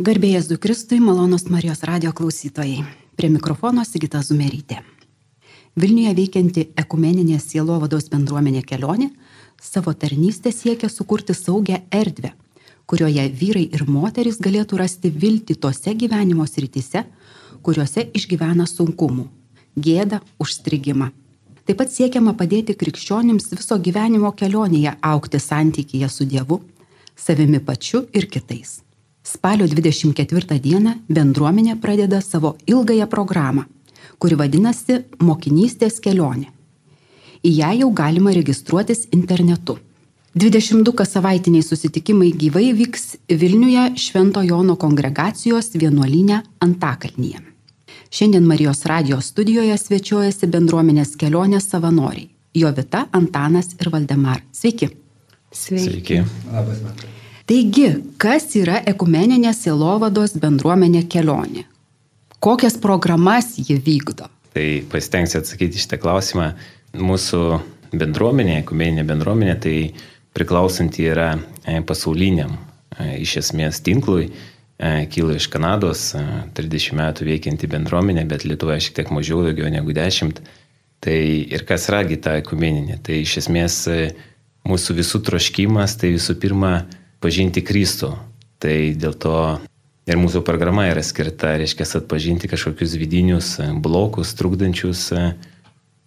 Garbėjas du Kristui, malonus Marijos radio klausytojai. Prie mikrofono Sigita Zumerytė. Vilniuje veikianti ekumeninė sielovados bendruomenė kelionė savo tarnystę siekia sukurti saugią erdvę, kurioje vyrai ir moteris galėtų rasti viltį tose gyvenimo srityse, kuriuose išgyvena sunkumų - gėdą, užstrigimą. Taip pat siekiama padėti krikščionims viso gyvenimo kelionėje aukti santykėje su Dievu, savimi pačiu ir kitais. Spalio 24 dieną bendruomenė pradeda savo ilgąją programą, kuri vadinasi Mokinystės kelionė. Į ją jau galima registruotis internetu. 22 kas savaitiniai susitikimai gyvai vyks Vilniuje Švento Jono kongregacijos vienuolinė Antakalnyje. Šiandien Marijos radijos studijoje svečiuojasi bendruomenės kelionės savanoriai - Jovita, Antanas ir Valdemar. Sveiki. Sveiki. Sveiki. Labas metas. Taigi, kas yra ekumeninė silovados bendruomenė kelionė? Kokias programas ji vykdo? Tai pasitengsiu atsakyti šitą klausimą. Mūsų bendruomenė, ekumeninė bendruomenė, tai priklausanti yra e, pasauliniam e, iš esmės tinklui, e, kilo iš Kanados, 30 metų veikianti bendruomenė, bet Lietuvoje šiek tiek mažiau, daugiau negu 10. Tai ir kas ragi ta ekumeninė? Tai iš esmės mūsų visų troškimas, tai visų pirma, pažinti Kristų. Tai dėl to ir mūsų programa yra skirta, reiškia, atpažinti kažkokius vidinius blokus, trukdančius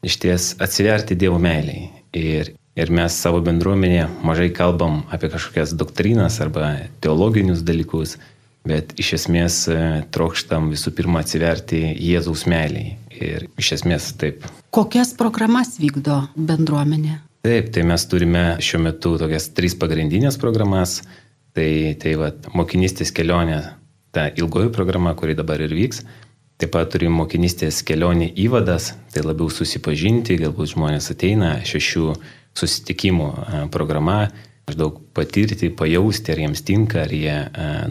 iš ties atsiverti Dievo meiliai. Ir, ir mes savo bendruomenėje mažai kalbam apie kažkokias doktrinas arba teologinius dalykus, bet iš esmės trokštam visų pirma atsiverti Jėzaus meiliai. Ir iš esmės taip. Kokias programas vykdo bendruomenė? Taip, tai mes turime šiuo metu tokias tris pagrindinės programas. Tai, tai va, mokinystės kelionė, ta ilgoji programa, kuri dabar ir vyks. Taip pat turime mokinystės kelionė įvadas, tai labiau susipažinti, galbūt žmonės ateina šešių susitikimų programa, maždaug patirti, pajausti, ar jiems tinka, ar jie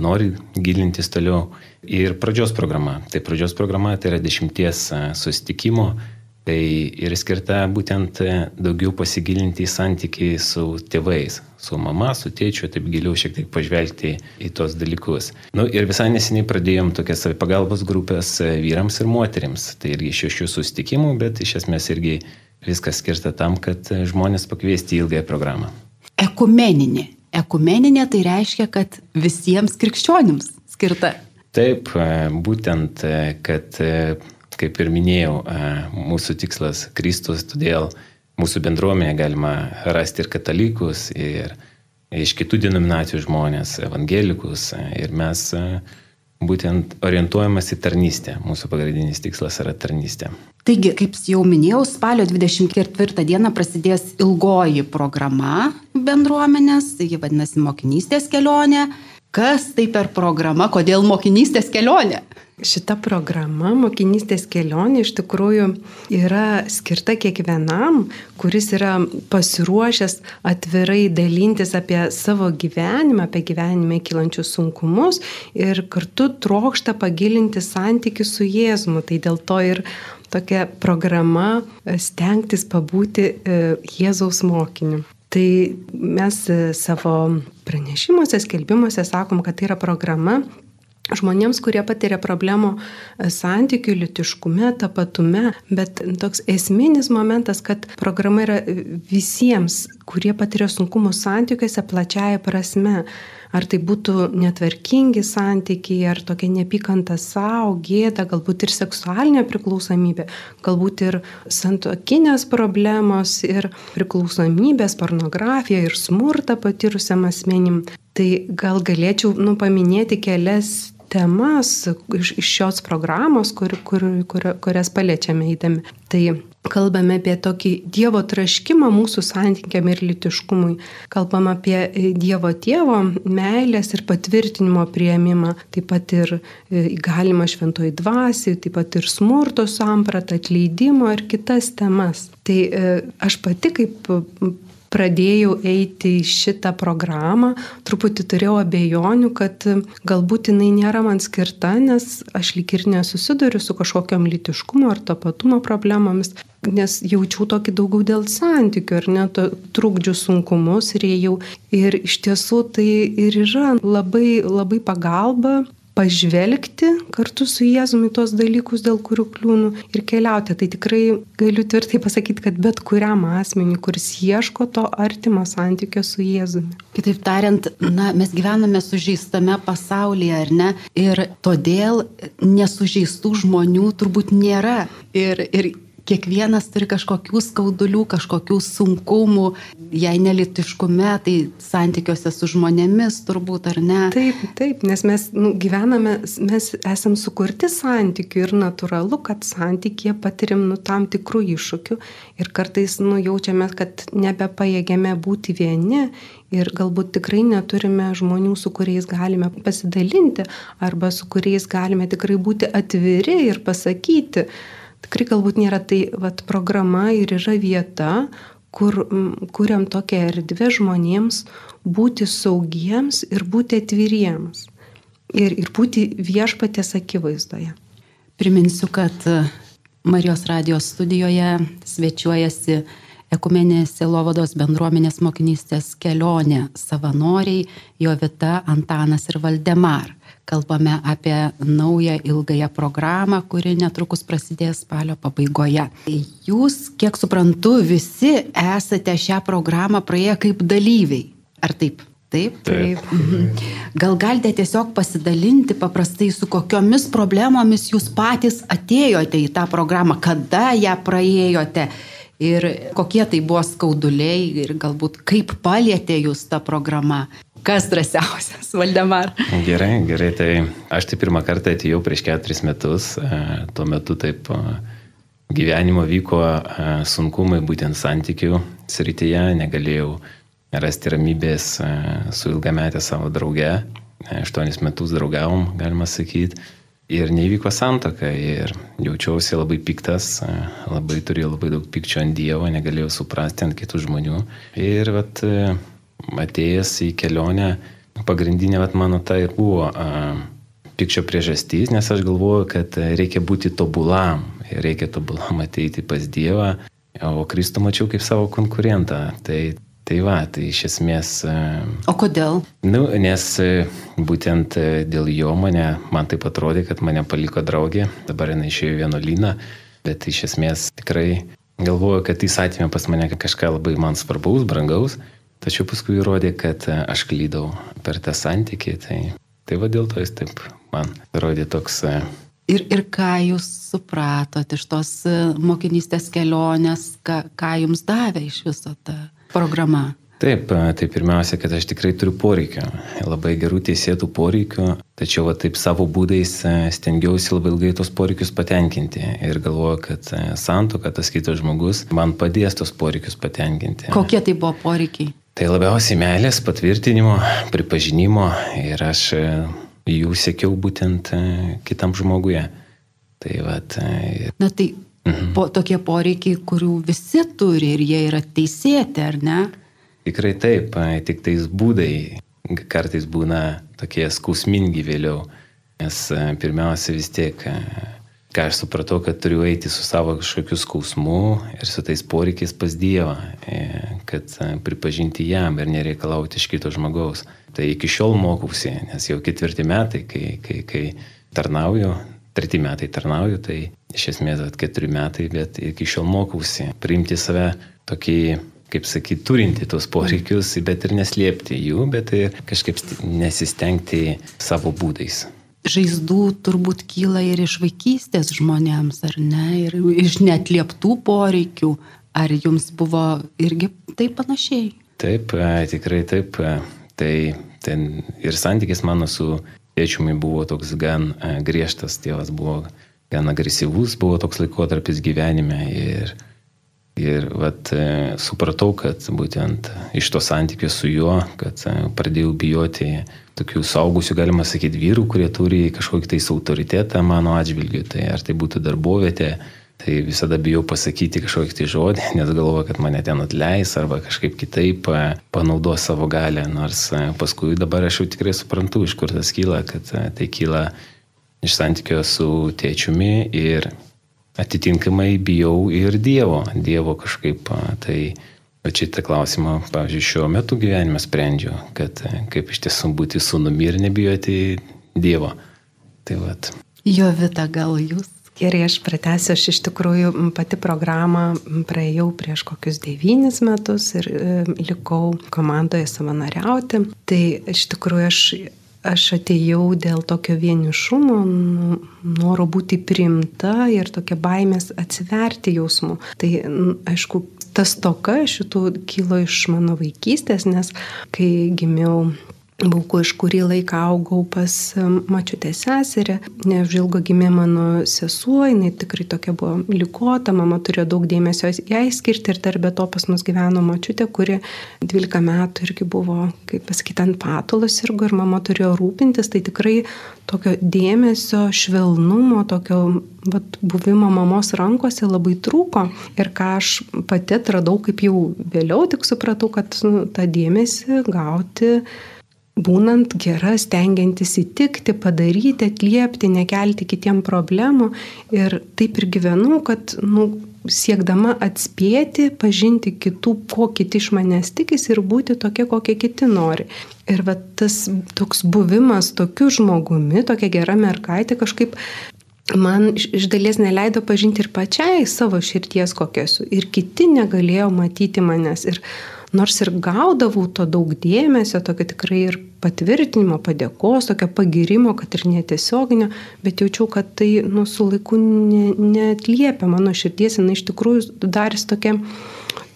nori gilintis toliau. Ir pradžios programa. Tai pradžios programa tai yra dešimties susitikimų Tai ir skirta būtent e, daugiau pasigilinti į santykį su tėvais, su mama, su tėčiu, taip giliau šiek tiek pažvelgti į tos dalykus. Nu, ir visai neseniai pradėjom tokias pagalbos grupės e, vyrams ir moteriams. Tai irgi šešių susitikimų, bet iš esmės irgi viskas skirta tam, kad e, žmonės pakviesti į ilgąją programą. Ekumeninė. Ekumeninė tai reiškia, kad visiems krikščionims skirta. Taip, būtent, kad kaip ir minėjau, mūsų tikslas Kristus, todėl mūsų bendruomenė galima rasti ir katalikus, ir iš kitų denominacijų žmonės, evangelikus, ir mes būtent orientuojamas į tarnystę. Mūsų pagrindinis tikslas yra tarnystė. Taigi, kaip jau minėjau, spalio 24 dieną prasidės ilgoji programa bendruomenės, ji vadinasi mokinystės kelionė. Kas tai per programa, kodėl mokinystės kelionė? Šita programa, mokinystės kelionė, iš tikrųjų yra skirta kiekvienam, kuris yra pasiruošęs atvirai dalintis apie savo gyvenimą, apie gyvenime kylančius sunkumus ir kartu trokšta pagilinti santykių su Jėzumi. Tai dėl to ir tokia programa stengtis pabūti e, Jėzaus mokiniu. Tai mes e, savo pranešimuose, skelbimuose sakom, kad tai yra programa žmonėms, kurie patiria problemų e, santykių, litiškume, tapatume, bet toks esminis momentas, kad programa yra visiems, kurie patiria sunkumų santykiuose plačiaja prasme. Ar tai būtų netvarkingi santykiai, ar tokia nepykanta savo, gėda, galbūt ir seksualinė priklausomybė, galbūt ir santokinės problemos, ir priklausomybės, pornografija, ir smurtą patyrusiam asmenim. Tai gal galėčiau nu, paminėti kelias temas iš, iš šios programos, kur, kur, kur, kurias paliečiame įdami. Tai kalbame apie tokį Dievo traškimą mūsų santykiam ir litiškumui. Kalbam apie e, Dievo tėvo meilės ir patvirtinimo prieimimą, taip pat ir e, įgalimą šventoji dvasiai, taip pat ir smurto sampratą, atleidimo ir kitas temas. Tai e, aš pati kaip pradėjau eiti į šitą programą, truputį turėjau abejonių, kad galbūt jinai nėra man skirta, nes aš lik ir nesusiduriu su kažkokiam litiškumo ar tapatumo problemomis, nes jaučiau tokį daugiau dėl santykių ar net trukdžių sunkumus ir jau. Ir iš tiesų tai ir yra labai, labai pagalba pažvelgti kartu su Jėzumi tos dalykus, dėl kurių kliūnų ir keliauti. Tai tikrai galiu tvirtai pasakyti, kad bet kuriam asmeniui, kuris ieško to artimo santykio su Jėzumi. Kitaip tariant, na, mes gyvename sužeistame pasaulyje, ar ne? Ir todėl nesužeistų žmonių turbūt nėra. Ir, ir kiekvienas turi kažkokių skaudulių, kažkokių sunkumų, jei nelitiškume, tai santykiuose su žmonėmis turbūt ar ne. Taip, taip, nes mes nu, gyvename, mes esam sukurti santykių ir natūralu, kad santykėje patirim nu, tam tikrų iššūkių ir kartais nu, jaučiame, kad nebepajėgėme būti vieni ir galbūt tikrai neturime žmonių, su kuriais galime pasidalinti arba su kuriais galime tikrai būti atviri ir pasakyti tikrai galbūt nėra tai vat, programa ir yra vieta, kur kuriam tokią erdvę žmonėms būti saugiems ir būti atviriems. Ir, ir būti viešpatės akivaizdoje. Priminsiu, kad Marijos radijos studijoje svečiuojasi Ekumenės Silovados bendruomenės mokinystės kelionė savanoriai Jovita, Antanas ir Valdemar kalbame apie naują ilgąją programą, kuri netrukus prasidės spalio pabaigoje. Jūs, kiek suprantu, visi esate šią programą praėję kaip dalyviai. Ar taip? Taip, taip. Mhm. Gal galite tiesiog pasidalinti paprastai, su kokiomis problemomis jūs patys atėjote į tą programą, kada ją praėjote ir kokie tai buvo skauduliai ir galbūt kaip palėtė jūs ta programa. Kas drąsiausias, Valdemar? Gerai, gerai, tai aš tai pirmą kartą atėjau prieš keturis metus, e, tuo metu taip e, gyvenimo vyko e, sunkumai būtent santykių srityje, negalėjau rasti ramybės su ilgametė savo drauge, aštuonis metus draugavom, galima sakyti, ir neįvyko santoka ir jaučiausi labai piktas, labai turėjau labai daug pikčio ant Dievo, negalėjau suprasti ant kitų žmonių. Ir vat, atėjęs į kelionę, pagrindinė vat, mano ta ir buvo a, pikčio priežastys, nes aš galvoju, kad reikia būti tobulam, reikia tobulam ateiti pas Dievą, o Kristų mačiau kaip savo konkurentą. Tai, tai va, tai iš esmės. O kodėl? Nu, nes būtent dėl jo mane, man taip atrodė, kad mane paliko draugė, dabar jinai išėjo vienuolyną, bet iš esmės tikrai galvoju, kad jis atėmė pas mane kažką labai man svarbaus, brangaus. Tačiau paskui įrodė, kad e, aš klydau per tą santykį, tai, tai va dėl to jis taip man rodė toks. E, ir, ir ką jūs supratot iš tos e, mokinystės kelionės, ką, ką jums davė iš viso ta programa? Taip, tai pirmiausia, kad aš tikrai turiu poreikio, labai gerų teisėtų poreikių, tačiau va, taip savo būdais stengiausi labai ilgai tos poreikius patenkinti ir galvoju, kad santoka, tas kitas žmogus man padės tos poreikius patenkinti. Kokie tai buvo poreikiai? Tai labiausiai meilės patvirtinimo, pripažinimo ir aš e, jų sėkiau būtent e, kitam žmoguje. Tai vat, ir... E, Na tai mhm. po, tokie poreikiai, kurių visi turi ir jie yra teisėti, ar ne? Tikrai taip, tik tais būdai kartais būna tokie skausmingi vėliau, nes pirmiausia vis tiek ką aš supratau, kad turiu eiti su savo kažkokiu skausmu ir su tais poreikiais pas Dievą, e, kad e, pripažinti jam ir nereikalauti iš kito žmogaus. Tai iki šiol mokausi, nes jau ketvirti metai, kai, kai, kai tarnauju, treti metai tarnauju, tai iš esmės at keturi metai, bet iki šiol mokausi priimti save tokį kaip sakyti, turinti tos poreikius, bet ir neslėpti jų, bet ir kažkaip nesistengti savo būdais žaizdų turbūt kyla ir iš vaikystės žmonėms, ar ne, ir iš netlieptų poreikių. Ar jums buvo irgi taip panašiai? Taip, tikrai taip. Tai ten ir santykis mano su tėčiumi buvo toks gan e, griežtas, tėvas buvo gan agresyvus, buvo toks laikotarpis gyvenime ir Ir vat, e, supratau, kad būtent iš to santykio su juo, kad e, pradėjau bijoti tokių saugusių, galima sakyti, vyrų, kurie turi kažkokį tais autoritetą mano atžvilgiu. Tai ar tai būtų darbovietė, tai visada bijau pasakyti kažkokį tai žodį, nes galvoju, kad mane ten atleis arba kažkaip kitaip e, panaudos savo galę. Nors paskui dabar aš jau tikrai suprantu, iš kur tas kyla, kad tai kyla iš santykio su tėčiumi ir atitinkamai bijau ir Dievo, Dievo kažkaip. Tai Bet šitą klausimą, pavyzdžiui, šiuo metu gyvenime sprendžiu, kad kaip iš tiesų būti sūnumi ir nebijoti Dievo. Tai vat. Jo vita, gal jūs Gerai, aš pratęsiu, aš iš tikrųjų pati programą praėjau prieš kokius devynis metus ir e, likau komandoje savanoriauti. Tai iš tikrųjų aš, aš atėjau dėl tokio vienišumo, nu, noro būti priimta ir tokia baimės atsiverti jausmų. Tai aišku, tas toka šitų kilo iš mano vaikystės, nes kai gimiau Bauku iš kurį laiką augau pas mačiutę seserį, neužilgo gimė mano sesuo, jinai tikrai tokia buvo likota, mama turėjo daug dėmesio jai skirti ir dar be to pas mus gyveno mačiutė, kuri 12 metų irgi buvo, kaip pasakyti, ant patulos irgo ir mama turėjo rūpintis, tai tikrai tokio dėmesio, švelnumo, tokio vat, buvimo mamos rankose labai trūko. Ir ką aš pati atradau, kaip jau vėliau tik supratau, kad nu, tą dėmesį gauti būnant gera, stengiantis įtikti, padaryti, atliepti, nekelti kitiem problemų. Ir taip ir gyvenu, kad nu, siekdama atspėti, pažinti kitų, ko kiti iš manęs tikisi ir būti tokia, kokie kiti nori. Ir va, tas toks buvimas tokiu žmogumi, tokia gera mergaitė kažkaip man iš dalies neleido pažinti ir pačiai savo širties kokia esu. Ir kiti negalėjo matyti manęs. Ir nors ir gaudavau to daug dėmesio, tokio tikrai ir patvirtinimo, padėkos, tokio pagirimo, kad ir netiesioginio, bet jaučiau, kad tai nu, su laiku ne, netliepia mano širdies, jinai iš tikrųjų darys tokia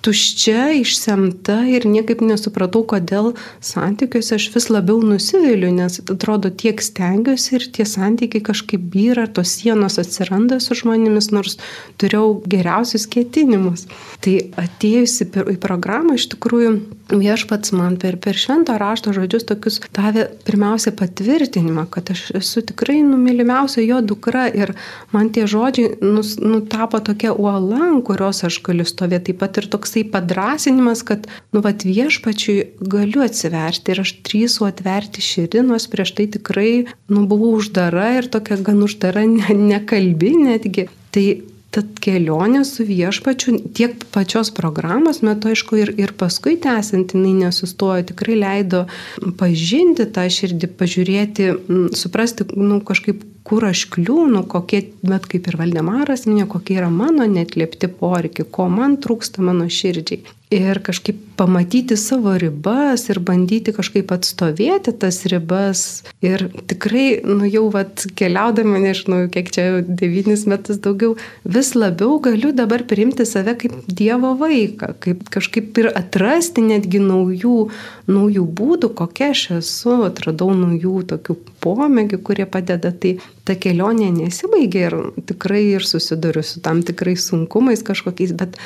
tuščia, išsemta ir niekaip nesupratau, kodėl santykiuose aš vis labiau nusiviliu, nes atrodo tiek stengiuosi ir tie santykiai kažkaip byra, tos sienos atsiranda su žmonėmis, nors turėjau geriausius ketinimus. Tai atėjusi į programą iš tikrųjų viešpats man per, per švento rašto žodžius tokius davė pirmiausia patvirtinimą, kad aš esu tikrai numylimiausia jo dukra ir man tie žodžiai nus, nutapo tokia uola, ant kurios aš galiu stovėti. Taip pat ir toks toksai padrasinimas, kad, nu, vad viešpačiui galiu atsiverti ir aš drįsiu atverti širdį, nors prieš tai tikrai, nu, buvau uždara ir tokia gan uždara, ne, nekalbi netgi. Tai Tad kelionė su viešpačiu tiek pačios programos metu, aišku, ir, ir paskui tęsiant, jinai nesustojo, tikrai leido pažinti tą širdį, pažiūrėti, suprasti, nu, kažkaip kur aš kliūnu, kokie, bet kaip ir Valdemaras minėjo, kokie yra mano netliepti poreikiai, ko man trūksta mano širdžiai ir kažkaip pamatyti savo ribas ir bandyti kažkaip atstovėti tas ribas. Ir tikrai, nu jau vat, keliaudama, nežinau, kiek čia jau devynis metus daugiau, vis labiau galiu dabar priimti save kaip Dievo vaiką, kaip kažkaip ir atrasti netgi naujų, naujų būdų, kokia aš esu, atradau naujų tokių pomėgių, kurie padeda. Tai ta kelionė nesibaigia ir tikrai ir susiduriu su tam tikrais sunkumais kažkokiais, bet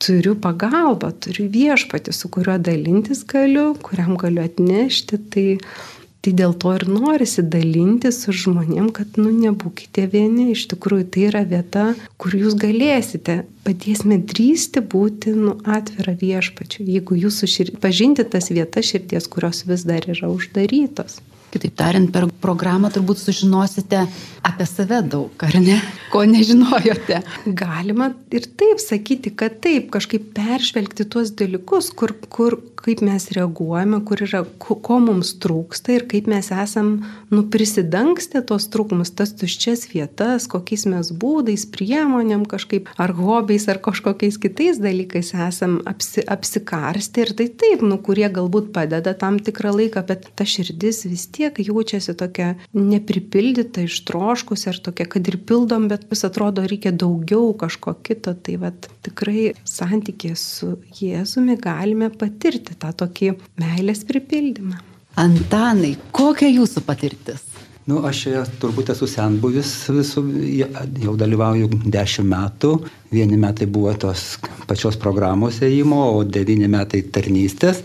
turiu pagalbą, turiu viešpatį, su kuriuo dalintis galiu, kuriam galiu atnešti, tai, tai dėl to ir norisi dalintis su žmonėm, kad, nu, nebūkite vieni, iš tikrųjų tai yra vieta, kur jūs galėsite, padėsime drįsti būti, nu, atvira viešpačiu, jeigu jūs šir... pažinti tas vietas širties, kurios vis dar yra uždarytos. Kitaip tariant, per programą turbūt sužinosite apie save daug, ar ne? Ko nežinojote. Galima ir taip sakyti, kad taip, kažkaip peržvelgti tuos dalykus, kur, kur, kaip mes reaguojame, kur yra, ko, mums trūksta ir kaip mes esam nuprisidangstę tos trūkumus, tas tuščias vietas, kokiais mes būdais, priemonėm kažkaip, ar hobiais, ar kažkokiais kitais dalykais esam apsi, apsikarsti ir tai taip, nu, kurie galbūt padeda tam tikrą laiką, bet ta širdis vis tiek tiek jaučiasi tokia nepripildyta, ištroškus ir tokia, kad ir pildom, bet vis atrodo reikia daugiau kažko kito. Tai vat, tikrai santykė su Jėzumi galime patirti tą tokį meilės pripildymą. Antanai, kokia jūsų patirtis? Nu, aš turbūt esu senbuvis visų, jau dalyvauju dešimt metų. Vieni metai buvo tos pačios programos įėjimo, o devyni metai tarnystės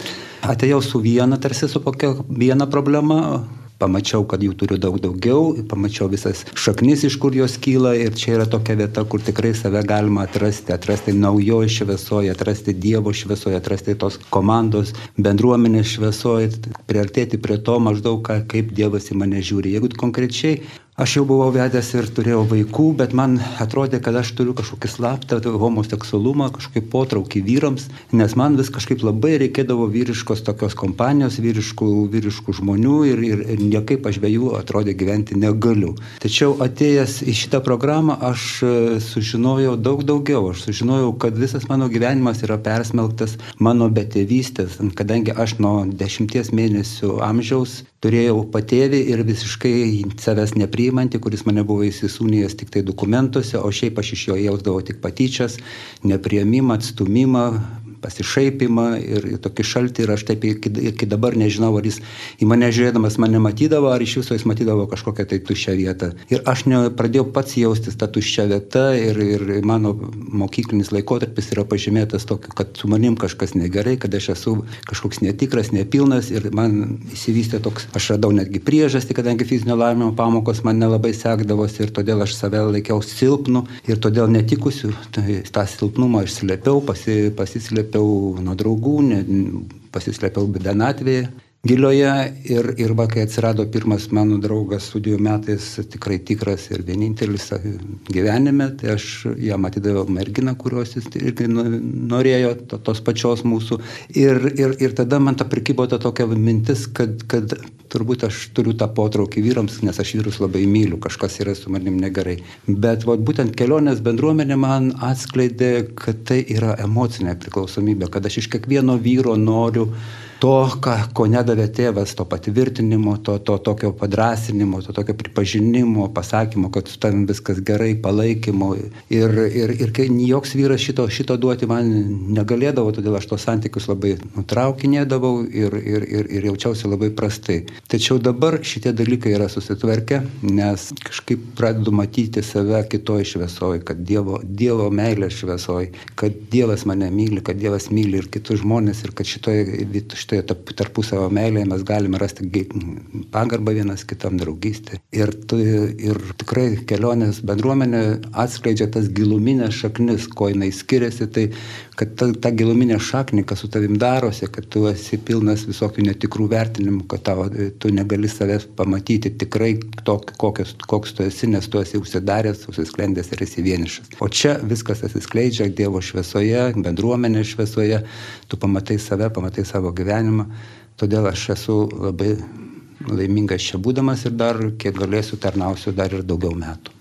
atėjau su viena, tarsi su kokia viena problema, pamačiau, kad jų turiu daug daugiau, pamačiau visas šaknis, iš kur jos kyla ir čia yra tokia vieta, kur tikrai save galima atrasti, atrasti naujoje šviesoje, atrasti Dievo šviesoje, atrasti tos komandos, bendruomenės šviesoje, priartėti prie to maždaug, kaip Dievas į mane žiūri. Jeigu konkrečiai Aš jau buvau vedęs ir turėjau vaikų, bet man atrodė, kad aš turiu kažkokį slaptą homoseksualumą, kažkokį potraukį vyrams, nes man vis kažkaip labai reikėdavo vyriškos tokios kompanijos, vyriškų, vyriškų žmonių ir, ir, ir niekaip aš be jų atrodė gyventi negaliu. Tačiau atėjęs į šitą programą aš e, sužinojau daug daugiau. Aš sužinojau, kad visas mano gyvenimas yra persmelktas mano betėvystės, kadangi aš nuo dešimties mėnesių amžiaus turėjau patėvį ir visiškai savęs nepriimanti, kuris mane buvo įsisūnijęs tik tai dokumentuose, o šiaip aš iš jo jausdavau tik patyčias, nepriemimą, atstumimą, pasišaipimą ir tokį šaltį ir aš taip iki, iki dabar nežinau, ar jis į mane žiūrėdamas mane matydavo, ar iš viso jis matydavo kažkokią tai tuščią vietą. Ir aš ne, pradėjau pats jaustis tą tuščią vietą ir, ir mano mokyklinis laikotarpis yra pažymėtas tokiu, kad su manim kažkas negerai, kad aš esu kažkoks netikras, nepilnas ir man įsivystė toks, aš radau netgi priežastį, kadangi fizinio lavinimo pamokos man nelabai sekdavosi ir todėl aš save laikiau silpnu ir todėl netikusiu, tai tą silpnumą aš slėpiau, pasi, pasislėpiau pasislėpiau nuo draugų, ne, pasislėpiau vienatvėje gilioje ir, ir va, kai atsirado pirmas mano draugas studijų metais, tikrai tikras ir vienintelis gyvenime, tai aš jam atidaviau merginą, kurios jis irgi norėjo, to, tos pačios mūsų. Ir, ir, ir tada man ta prikybo ta tokia mintis, kad, kad turbūt aš turiu tą potraukį vyrams, nes aš vyrus labai myliu, kažkas yra su manim negerai. Bet va, būtent kelionės bendruomenė man atskleidė, kad tai yra emocinė priklausomybė, kad aš iš kiekvieno vyro noriu to, ką, ko nedavė tėvas, to patvirtinimo, to, to tokio padrasinimo, to tokio pripažinimo, pasakymo, kad su tavim viskas gerai, palaikymo. Ir, ir, ir kai joks vyras šito, šito duoti man negalėdavo, todėl aš tos santykius labai nutraukinėdavau ir, ir, ir, ir jaučiausi labai prastai. Tačiau dabar šitie dalykai yra susitvarkę, nes kažkaip pradedu matyti save kitoj šviesoj, kad Dievo, dievo meilė šviesoj, kad Dievas mane myli, kad Dievas myli ir kitus žmonės ir kad šitoje, šitoje tarpusavio meilėje mes galime rasti pagarbą vienas kitam draugystę. Ir, tu, ir tikrai kelionės bendruomenė atskleidžia tas giluminės šaknis, ko jinai skiriasi, tai kad ta, ta giluminė šaknė, kas su tavim darosi, kad tu esi pilnas visokių netikrų vertinimų, kad tavo, tu negali savęs pamatyti tikrai tok, kokios, koks tu esi, nes tu esi užsidaręs, užsisklendęs ir esi vienišas. O čia viskas atsiskleidžia Dievo šviesoje, bendruomenės šviesoje, tu pamatai save, pamatai savo gyvenimą. Todėl aš esu labai laimingas čia būdamas ir dar, kiek galėsiu, tarnausiu dar ir daugiau metų.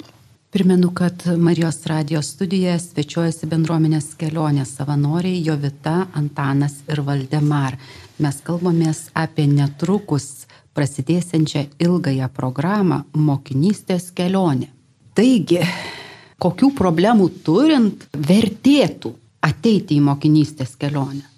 Primenu, kad Marijos radijos studijoje svečiuojasi bendruomenės kelionės savanoriai Jovita, Antanas ir Valdemar. Mes kalbamės apie netrukus prasidėsiančią ilgąją programą Mokinystės kelionė. Taigi, kokių problemų turint vertėtų ateiti į mokinystės kelionę?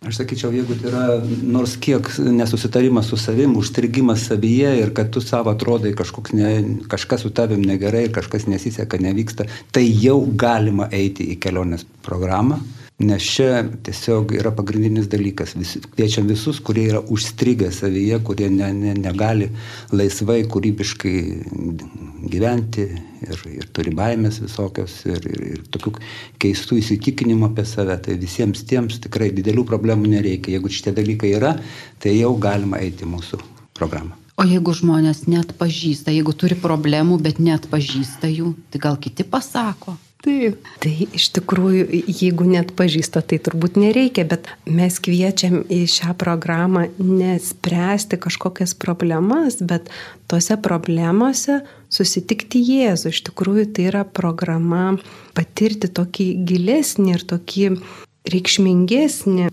Aš sakyčiau, jeigu tai yra nors kiek nesusitarimas su savim, užstrigimas savyje ir kad tu savo atrodai ne, kažkas su tavim negerai ir kažkas nesiseka, nevyksta, tai jau galima eiti į kelionės programą. Nes čia tiesiog yra pagrindinis dalykas. Vis, kviečiam visus, kurie yra užstrigę savyje, kurie ne, ne, negali laisvai, kūrybiškai gyventi ir, ir turi baimės visokios ir, ir, ir tokių keistų įsitikinimų apie save. Tai visiems tiems tikrai didelių problemų nereikia. Jeigu šitie dalykai yra, tai jau galima eiti mūsų programą. O jeigu žmonės net pažįsta, jeigu turi problemų, bet net pažįsta jų, tai gal kiti pasako? Taip. Tai iš tikrųjų, jeigu net pažįsta, tai turbūt nereikia, bet mes kviečiam į šią programą nespręsti kažkokias problemas, bet tose problemose susitikti Jėzų. Iš tikrųjų, tai yra programa patirti tokį gilesnį ir tokį reikšmingesnį,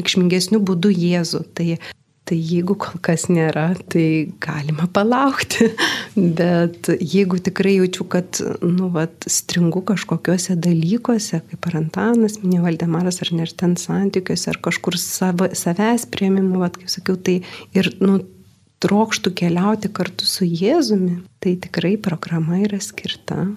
reikšmingesnių būdų Jėzų. Tai Tai jeigu kol kas nėra, tai galima palaukti. Bet jeigu tikrai jaučiu, kad, nu, vat, stringu kažkokiuose dalykuose, kaip ar Antanas, minėjo Valdemaras, ar net ten santykiuose, ar kažkur savo, savęs prieimimu, vat, kaip sakiau, tai ir, nu, trokštų keliauti kartu su Jėzumi, tai tikrai programa yra skirta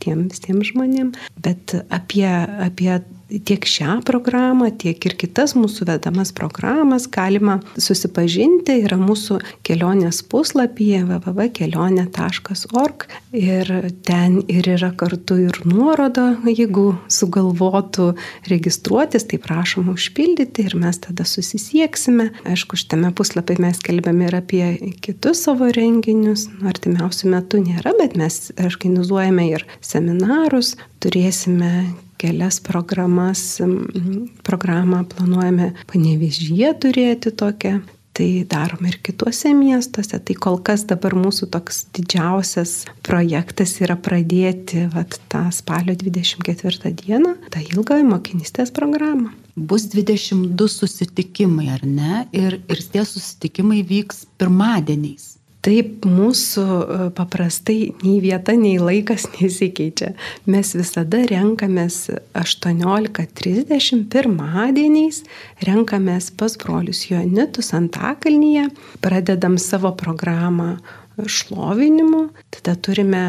tiem visiems žmonėm. Bet apie, apie tiek šią programą, tiek ir kitas mūsų vedamas programas galima susipažinti. Yra mūsų kelionės puslapyje www.kelionė.org ir ten ir yra kartu ir nuoroda, jeigu sugalvotų registruotis, tai prašom užpildyti ir mes tada susisieksime. Aišku, šitame puslapyje mes kelbėme ir apie kitus savo renginius. Nu, artimiausių metų nėra, bet mes organizuojame ir seminarus, turėsime kelias programas, programą planuojame panevežyje turėti tokią. Tai darom ir kituose miestuose. Tai kol kas dabar mūsų toks didžiausias projektas yra pradėti vat, tą spalio 24 dieną, tą ilgąją mokinystės programą. Bus 22 susitikimai, ar ne? Ir, ir tie susitikimai vyks pirmadieniais. Taip, mūsų e, paprastai nei vieta, nei laikas nesikeičia. Mes visada renkamės 18.30 pirmadieniais, renkamės pas brolius Jonitus Antakalnyje, pradedam savo programą šlovinimu, tada turime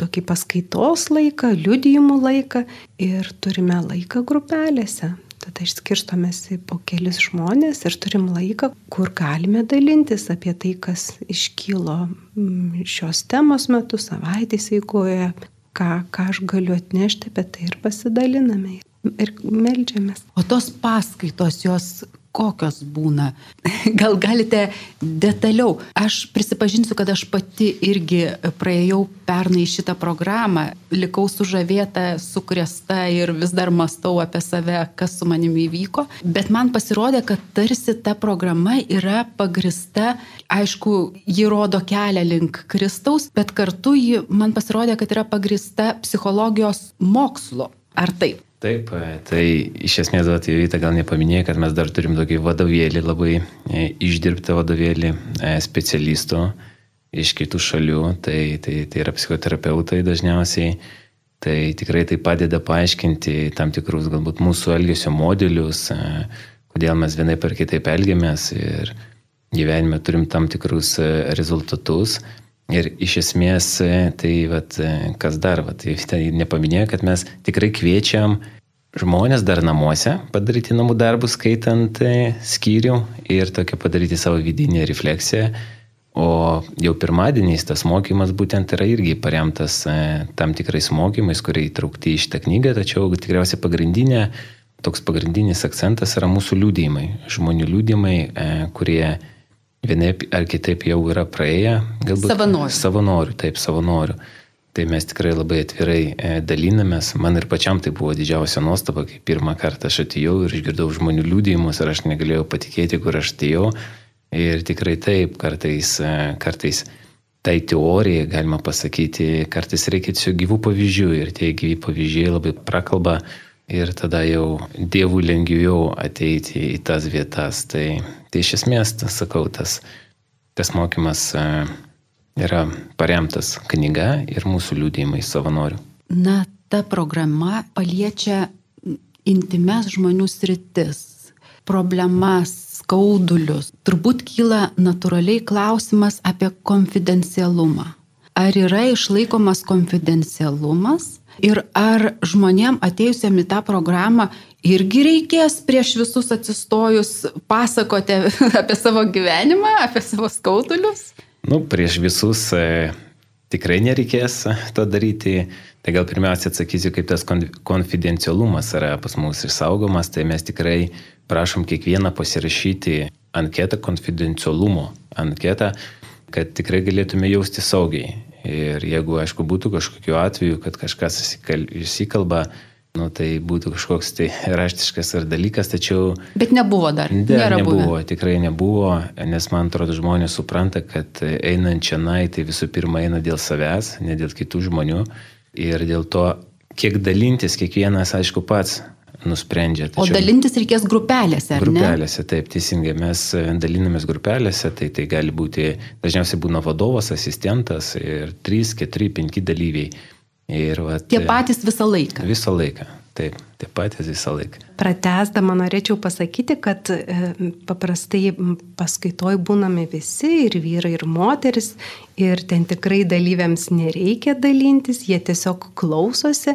tokį paskaitos laiką, liudijimų laiką ir turime laiką grupelėse. Tada išskirstomės po kelis žmonės ir turim laiką, kur galime dalintis apie tai, kas iškylo mm, šios temos metu, savaitės eigoje, ką, ką aš galiu atnešti, apie tai ir pasidaliname ir melžiamės. O tos paskaitos, jos kokios būna. Gal galite detaliau. Aš prisipažinsiu, kad aš pati irgi praėjau pernai šitą programą, likau sužavėta, sukrėsta ir vis dar mastau apie save, kas su manimi įvyko. Bet man pasirodė, kad tarsi ta programa yra pagrista, aišku, ji rodo kelią link Kristaus, bet kartu ji man pasirodė, kad yra pagrista psichologijos mokslo. Ar taip? Taip, e, tai iš esmės, Jovita gal nepaminėjo, kad mes dar turim tokį vadovėlį, labai e, išdirbtą vadovėlį e, specialistų iš kitų šalių, tai, tai, tai yra psichoterapeutai dažniausiai. Tai tikrai tai padeda paaiškinti tam tikrus galbūt mūsų elgesio modelius, kodėl mes vienai per kitaip elgiamės ir gyvenime turim tam tikrus rezultatus. Ir iš esmės, tai vat, kas dar, vat, tai nepaminėjo, kad mes tikrai kviečiam žmonės dar namuose padaryti namų darbus, skaitant e, skyrių ir tokia padaryti savo vidinę refleksiją. O jau pirmadieniais tas mokymas būtent yra irgi paremtas e, tam tikrais mokymais, kurie įtraukti į šitą knygą, tačiau tikriausiai pagrindinė, toks pagrindinis akcentas yra mūsų liūdėjimai, žmonių liūdėjimai, e, kurie vienaip ar kitaip jau yra praėję, galbūt savanorių. Savanorių, taip, savanorių. Tai mes tikrai labai atvirai e, dalinamės. Man ir pačiam tai buvo didžiausia nuostaba, kai pirmą kartą aš atėjau ir išgirdau žmonių liūdėjimus ir aš negalėjau patikėti, kur aš atėjau. Ir tikrai taip, kartais, e, kartais tai teorija, galima pasakyti, kartais reikia tiesiog gyvų pavyzdžių ir tie gyvi pavyzdžiai labai prakalba ir tada jau dievų lengviau ateiti į tas vietas. Tai, tai iš esmės, tas, sakau, tas, tas mokymas e, yra paremtas knyga ir mūsų liūdėjimai savanorių. Na, ta programa paliečia intimes žmonių sritis, problemas, skaudulius. Turbūt kyla natūraliai klausimas apie konfidencialumą. Ar yra išlaikomas konfidencialumas Ir ar žmonėm atėjusiam į tą programą irgi reikės prieš visus atsistojus pasakoti apie savo gyvenimą, apie savo skaudulius? Nu, prieš visus e, tikrai nereikės to daryti. Tai gal pirmiausia atsakysiu, kaip tas konfidencialumas yra pas mus išsaugomas. Tai mes tikrai prašom kiekvieną pasirašyti anketą konfidencialumo anketą, kad tikrai galėtume jausti saugiai. Ir jeigu, aišku, būtų kažkokiu atveju, kad kažkas įsikalba, nu, tai būtų kažkoks tai raštiškas ar dalykas, tačiau... Bet nebuvo dar. Dar nebuvo, buvę. tikrai nebuvo, nes man atrodo žmonės supranta, kad einant čia nai, tai visų pirma eina dėl savęs, ne dėl kitų žmonių. Ir dėl to, kiek dalintis kiekvienas, aišku, pats nusprendžia. Tačiau, o dalintis reikės grupelėse, ar grupelėse, ne? Grupelėse, taip, teisingai. Mes e, dalinamės grupelėse, tai tai gali būti, dažniausiai būna vadovas, asistentas ir 3, 4, 5 dalyviai. Ir, vat, Tie patys visą laiką. Visą laiką, taip. Tie patys visą laiką. Pratesdama norėčiau pasakyti, kad e, paprastai paskaitoj būname visi, ir vyrai, ir moteris, ir ten tikrai dalyviams nereikia dalintis, jie tiesiog klausosi,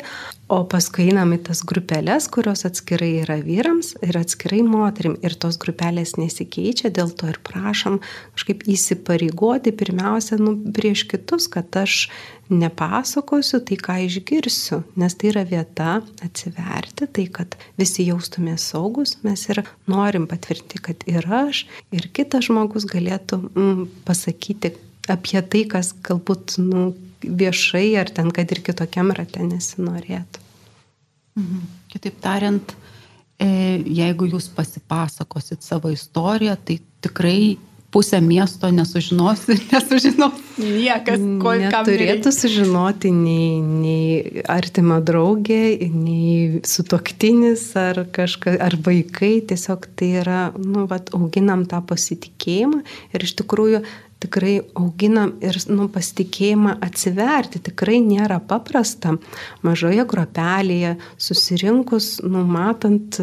o paskui einam į tas grupelės, kurios atskirai yra vyrams ir atskirai moterim, ir tos grupelės nesikeičia, dėl to ir prašom kažkaip įsipareigoti pirmiausia nu, prieš kitus, kad aš nepasakosiu tai, ką išgirsiu, nes tai yra vieta atsiverti, tai kad visi jaustumės saugus, mes ir norim patvirtinti, kad ir aš, ir kitas žmogus galėtų mm, pasakyti apie tai, kas galbūt nu, viešai ar ten, kad ir kitokiam rate nesinorėtų. Mhm. Kitaip tariant, e, jeigu jūs pasipasakosit savo istoriją, tai tikrai pusę miesto nesužinos, nesužinos niekas, ko turėtų sužinoti nei, nei artima draugė, nei sutoktinis ar, kažka, ar vaikai. Tiesiog tai yra, nu, vat, auginam tą pasitikėjimą ir iš tikrųjų tikrai auginam ir nu, pasitikėjimą atsiverti. Tikrai nėra paprasta mažoje gropelėje susirinkus, numatant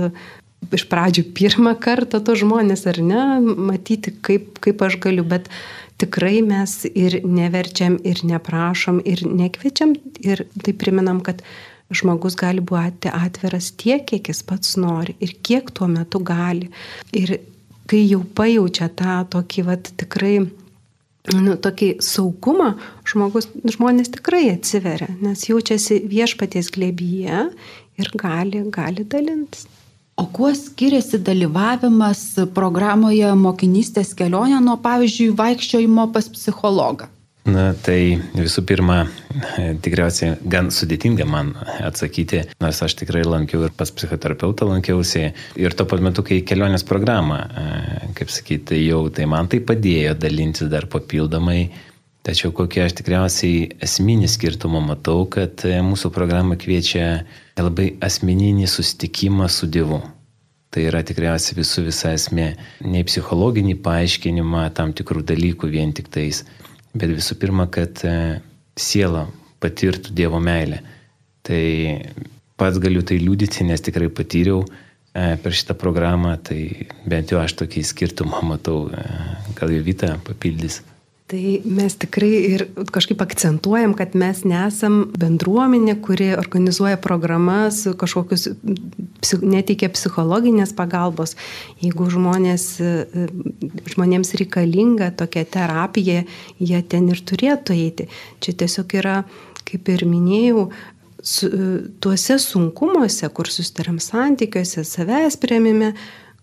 iš pradžių pirmą kartą to žmonės ar ne, matyti, kaip, kaip aš galiu, bet tikrai mes ir neverčiam, ir neprašom, ir nekviečiam, ir tai priminam, kad žmogus gali būti atviras tiek, kiek jis pats nori ir kiek tuo metu gali. Ir kai jau pajaučia tą tokį, vat, tikrai nu, tokį saugumą, žmogus, žmonės tikrai atsiveria, nes jaučiasi viešpaties glėbyje ir gali, gali dalintis. O kuo skiriasi dalyvavimas programoje mokinystės kelionė nuo, pavyzdžiui, vaikščiojimo pas psichologą? Na, tai visų pirma, tikriausiai gan sudėtinga man atsakyti, nors aš tikrai lankiau ir pas psichoterapeutą lankiausi. Ir tuo pat metu, kai kelionės programą, kaip sakyti, jau tai man tai padėjo dalintis dar papildomai Tačiau kokie aš tikriausiai esminį skirtumą matau, kad e, mūsų programa kviečia labai asmeninį susitikimą su Dievu. Tai yra tikriausiai visų visa esmė, ne psichologinį paaiškinimą tam tikrų dalykų vien tik tais, bet visų pirma, kad e, siela patirtų Dievo meilę. Tai pats galiu tai liūdyti, nes tikrai patyriau e, per šitą programą, tai bent jau aš tokį skirtumą matau, gal jau Vita papildys. Tai mes tikrai ir kažkaip akcentuojam, kad mes nesam bendruomenė, kuri organizuoja programas, kažkokius neteikia psichologinės pagalbos. Jeigu žmonės, žmonėms reikalinga tokia terapija, jie ten ir turėtų eiti. Čia tiesiog yra, kaip ir minėjau, su, tuose sunkumuose, kur susitariam santykiuose, savęs prieimime,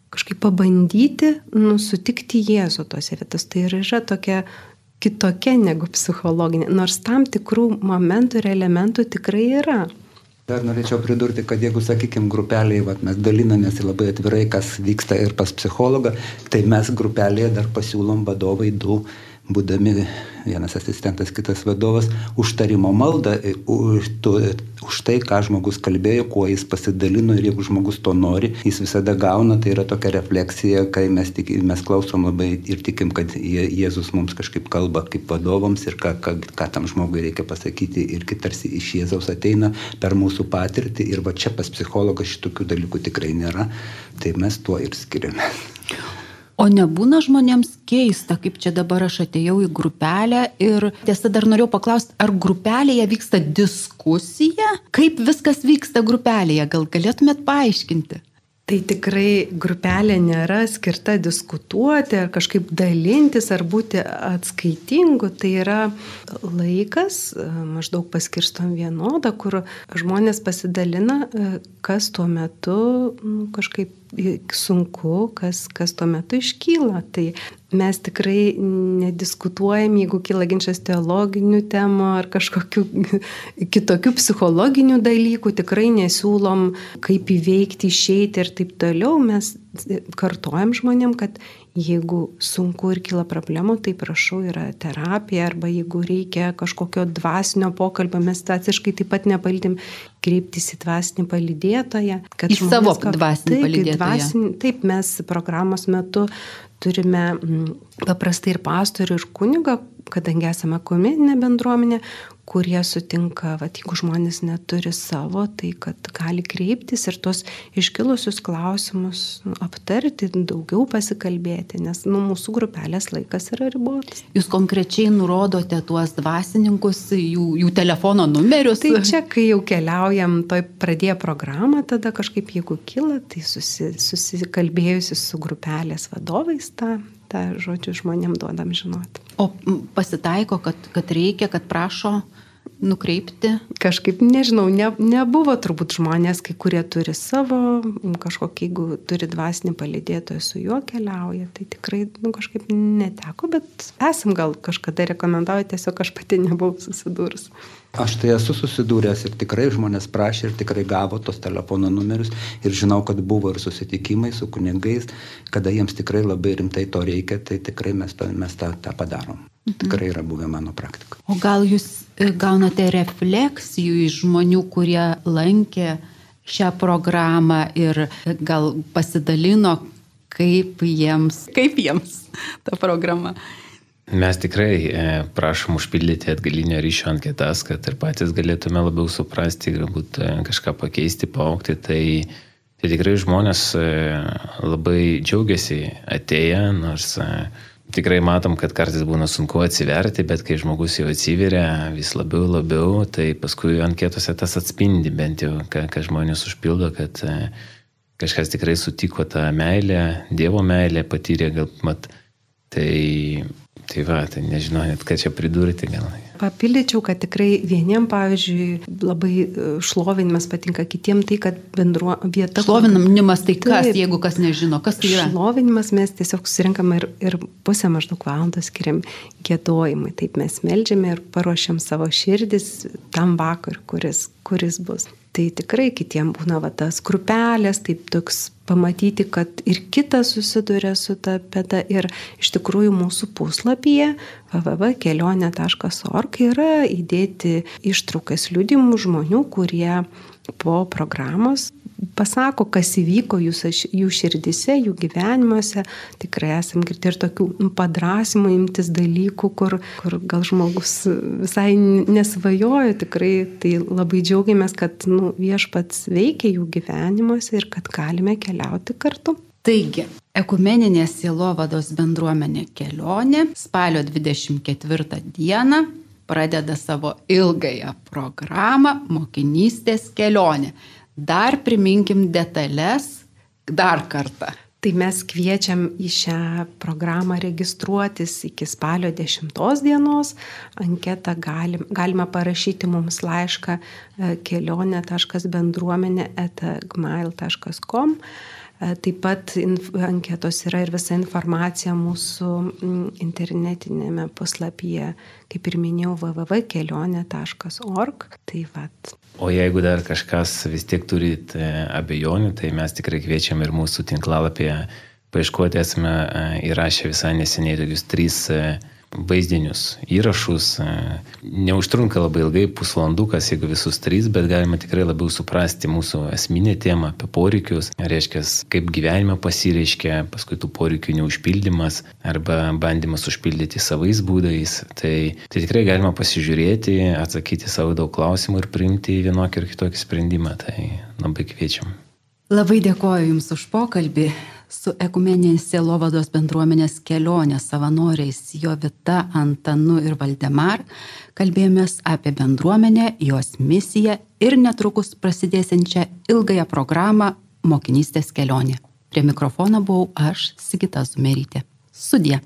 kažkaip pabandyti nusutikti Jėzų tose vietos. Tai ir yra tokia kitokia negu psichologinė, nors tam tikrų momentų ir elementų tikrai yra. Dar norėčiau pridurti, kad jeigu, sakykime, grupelėje vat, mes dalinamės labai atvirai, kas vyksta ir pas psichologą, tai mes grupelėje dar pasiūlom vadovai du būdami vienas asistentas, kitas vadovas, užtarimo maldą už, tu, už tai, ką žmogus kalbėjo, kuo jis pasidalino ir jeigu žmogus to nori, jis visada gauna, tai yra tokia refleksija, kai mes, tik, mes klausom labai ir tikim, kad Jėzus mums kažkaip kalba kaip vadovams ir ką, ką, ką tam žmogui reikia pasakyti ir tarsi iš Jėzaus ateina per mūsų patirtį ir va čia pas psichologą šitokių dalykų tikrai nėra, tai mes tuo ir skiriame. O nebūna žmonėms keista, kaip čia dabar aš atėjau į grupelę ir tiesa dar norėjau paklausti, ar grupelėje vyksta diskusija, kaip viskas vyksta grupelėje, gal galėtumėt paaiškinti? Tai tikrai grupelė nėra skirta diskutuoti ar kažkaip dalintis ar būti atskaitingu. Tai yra laikas, maždaug paskirstom vienodą, kur žmonės pasidalina, kas tuo metu nu, kažkaip sunku, kas, kas tuo metu iškyla. Tai mes tikrai nediskutuojam, jeigu kyla ginčas teologinių temų ar kažkokių kitokių psichologinių dalykų, tikrai nesiūlom, kaip įveikti, išeiti ir taip toliau. Mes kartojam žmonėm, kad jeigu sunku ir kyla problemų, tai prašau, yra terapija, arba jeigu reikia kažkokio dvasinio pokalbio, mes staciškai taip pat nepaldim kreiptis į dvasinį palydėtoją. Į savo dvasinį taip, palydėtoją. Dvasinį, taip, mes programos metu turime mm, paprastai ir pastorių, ir kunigą, kadangi esame komeninė bendruomenė, kurie sutinka, va, jeigu žmonės neturi savo, tai kad gali kreiptis ir tos iškilusius klausimus nu, aptarti, daugiau pasikalbėti, nes nu, mūsų grupelės laikas yra ribotas. Jūs konkrečiai nurodote tuos dvasininkus, jų, jų telefono numerius. Tai čia, kai jau keliaujam, toj pradėję programą, tada kažkaip jeigu kyla, tai susi, susikalbėjusi su grupelės vadovais tą tą žodžiu žmonėm duodam žinoti. O pasitaiko, kad, kad reikia, kad prašo nukreipti? Kažkaip, nežinau, ne, nebuvo turbūt žmonės, kai kurie turi savo, kažkokį, jeigu turi dvasinį palidėtoją, su juo keliauja, tai tikrai, nu, kažkaip neteko, bet esam gal kažkada rekomendavę, tiesiog aš pati nebuvau susidūrus. Aš tai esu susidūręs ir tikrai žmonės prašė ir tikrai gavo tos telefono numerius ir žinau, kad buvo ir susitikimai su kunigais, kada jiems tikrai labai rimtai to reikia, tai tikrai mes, mes tą, tą padarom. Mhm. Tikrai yra buvę mano praktika. O gal jūs e, gaunate refleksijų iš žmonių, kurie lankė šią programą ir gal pasidalino, kaip jiems, kaip jiems ta programa? Mes tikrai e, prašom užpildyti atgalinio ryšio anketas, kad ir patys galėtume labiau suprasti, galbūt e, kažką pakeisti, paaukti. Tai, tai tikrai žmonės e, labai džiaugiasi atėję, nors tikrai matom, kad kartais būna sunku atsiverti, bet kai žmogus jau atsiveria vis labiau labiau, tai paskui anketose tas atspindi bent jau, ką, ką žmonės užpildo, kad kažkas tikrai sutiko tą meilę, Dievo meilę, patyrė gal mat. Tai Tai va, tai nežinau net, ką čia pridurti gal. Papildyčiau, kad tikrai vieniem, pavyzdžiui, labai e, šlovinimas patinka, kitiem tai, kad bendruo vieta. Šlovinimas tai kas, taip, jeigu kas nežino, kas tai yra? Šlovinimas mes tiesiog surinkam ir, ir pusę maždaug valandos skiriam gėdojimui. Taip mes melžiame ir paruošiam savo širdis tam vakar, kuris, kuris bus. Tai tikrai kitiem būna va tas grupelės, taip toks pamatyti, kad ir kitas susiduria su ta pėda ir iš tikrųjų mūsų puslapyje www.kelionė.org yra įdėti ištraukas liūdimų žmonių, kurie po programos pasako, kas įvyko jūsų, jų širdise, jų gyvenimuose. Tikrai esam girdėję ir tokių nu, padrasimų imtis dalykų, kur, kur gal žmogus visai nesvajojo. Tikrai tai labai džiaugiamės, kad nu, viešpats veikia jų gyvenimuose ir kad galime keliauti kartu. Taigi, ekumeninė sielovados bendruomenė kelionė spalio 24 dieną pradeda savo ilgąją programą mokinystės kelionė. Dar priminkim detalės dar kartą. Tai mes kviečiam į šią programą registruotis iki spalio 10 dienos. Anketą galim, galima parašyti mums laišką e, kelionė.bendruomenė etagmail.com. E, taip pat anketos yra ir visa informacija mūsų internetinėme puslapyje, kaip ir minėjau, www.kelionė.org. Tai vat. O jeigu dar kažkas vis tiek turit e, abejonių, tai mes tikrai kviečiam ir mūsų tinklalapyje paieškoti esame e, įrašę visai neseniai tokius trys vaizdinius įrašus. E, neužtrunka labai ilgai, pusvalandukas, jeigu visus trys, bet galima tikrai labiau suprasti mūsų esminę temą apie poreikius, reiškia, kaip gyvenime pasireiškia, paskui tų poreikių neužpildymas arba bandymas užpildyti savais būdais. Tai, tai tikrai galima pasižiūrėti, atsakyti savo daug klausimų ir priimti vienokį ir kitokį sprendimą. Tai labai kviečiam. Labai dėkoju Jums už pokalbį su ekumeninės sielovados bendruomenės kelionės savanoriais Jovita, Antanu ir Valdemar kalbėjomės apie bendruomenę, jos misiją ir netrukus prasidėsiančią ilgąją programą Mokinystės kelionė. Prie mikrofono buvau aš, Sigita Zumerytė. Sudė.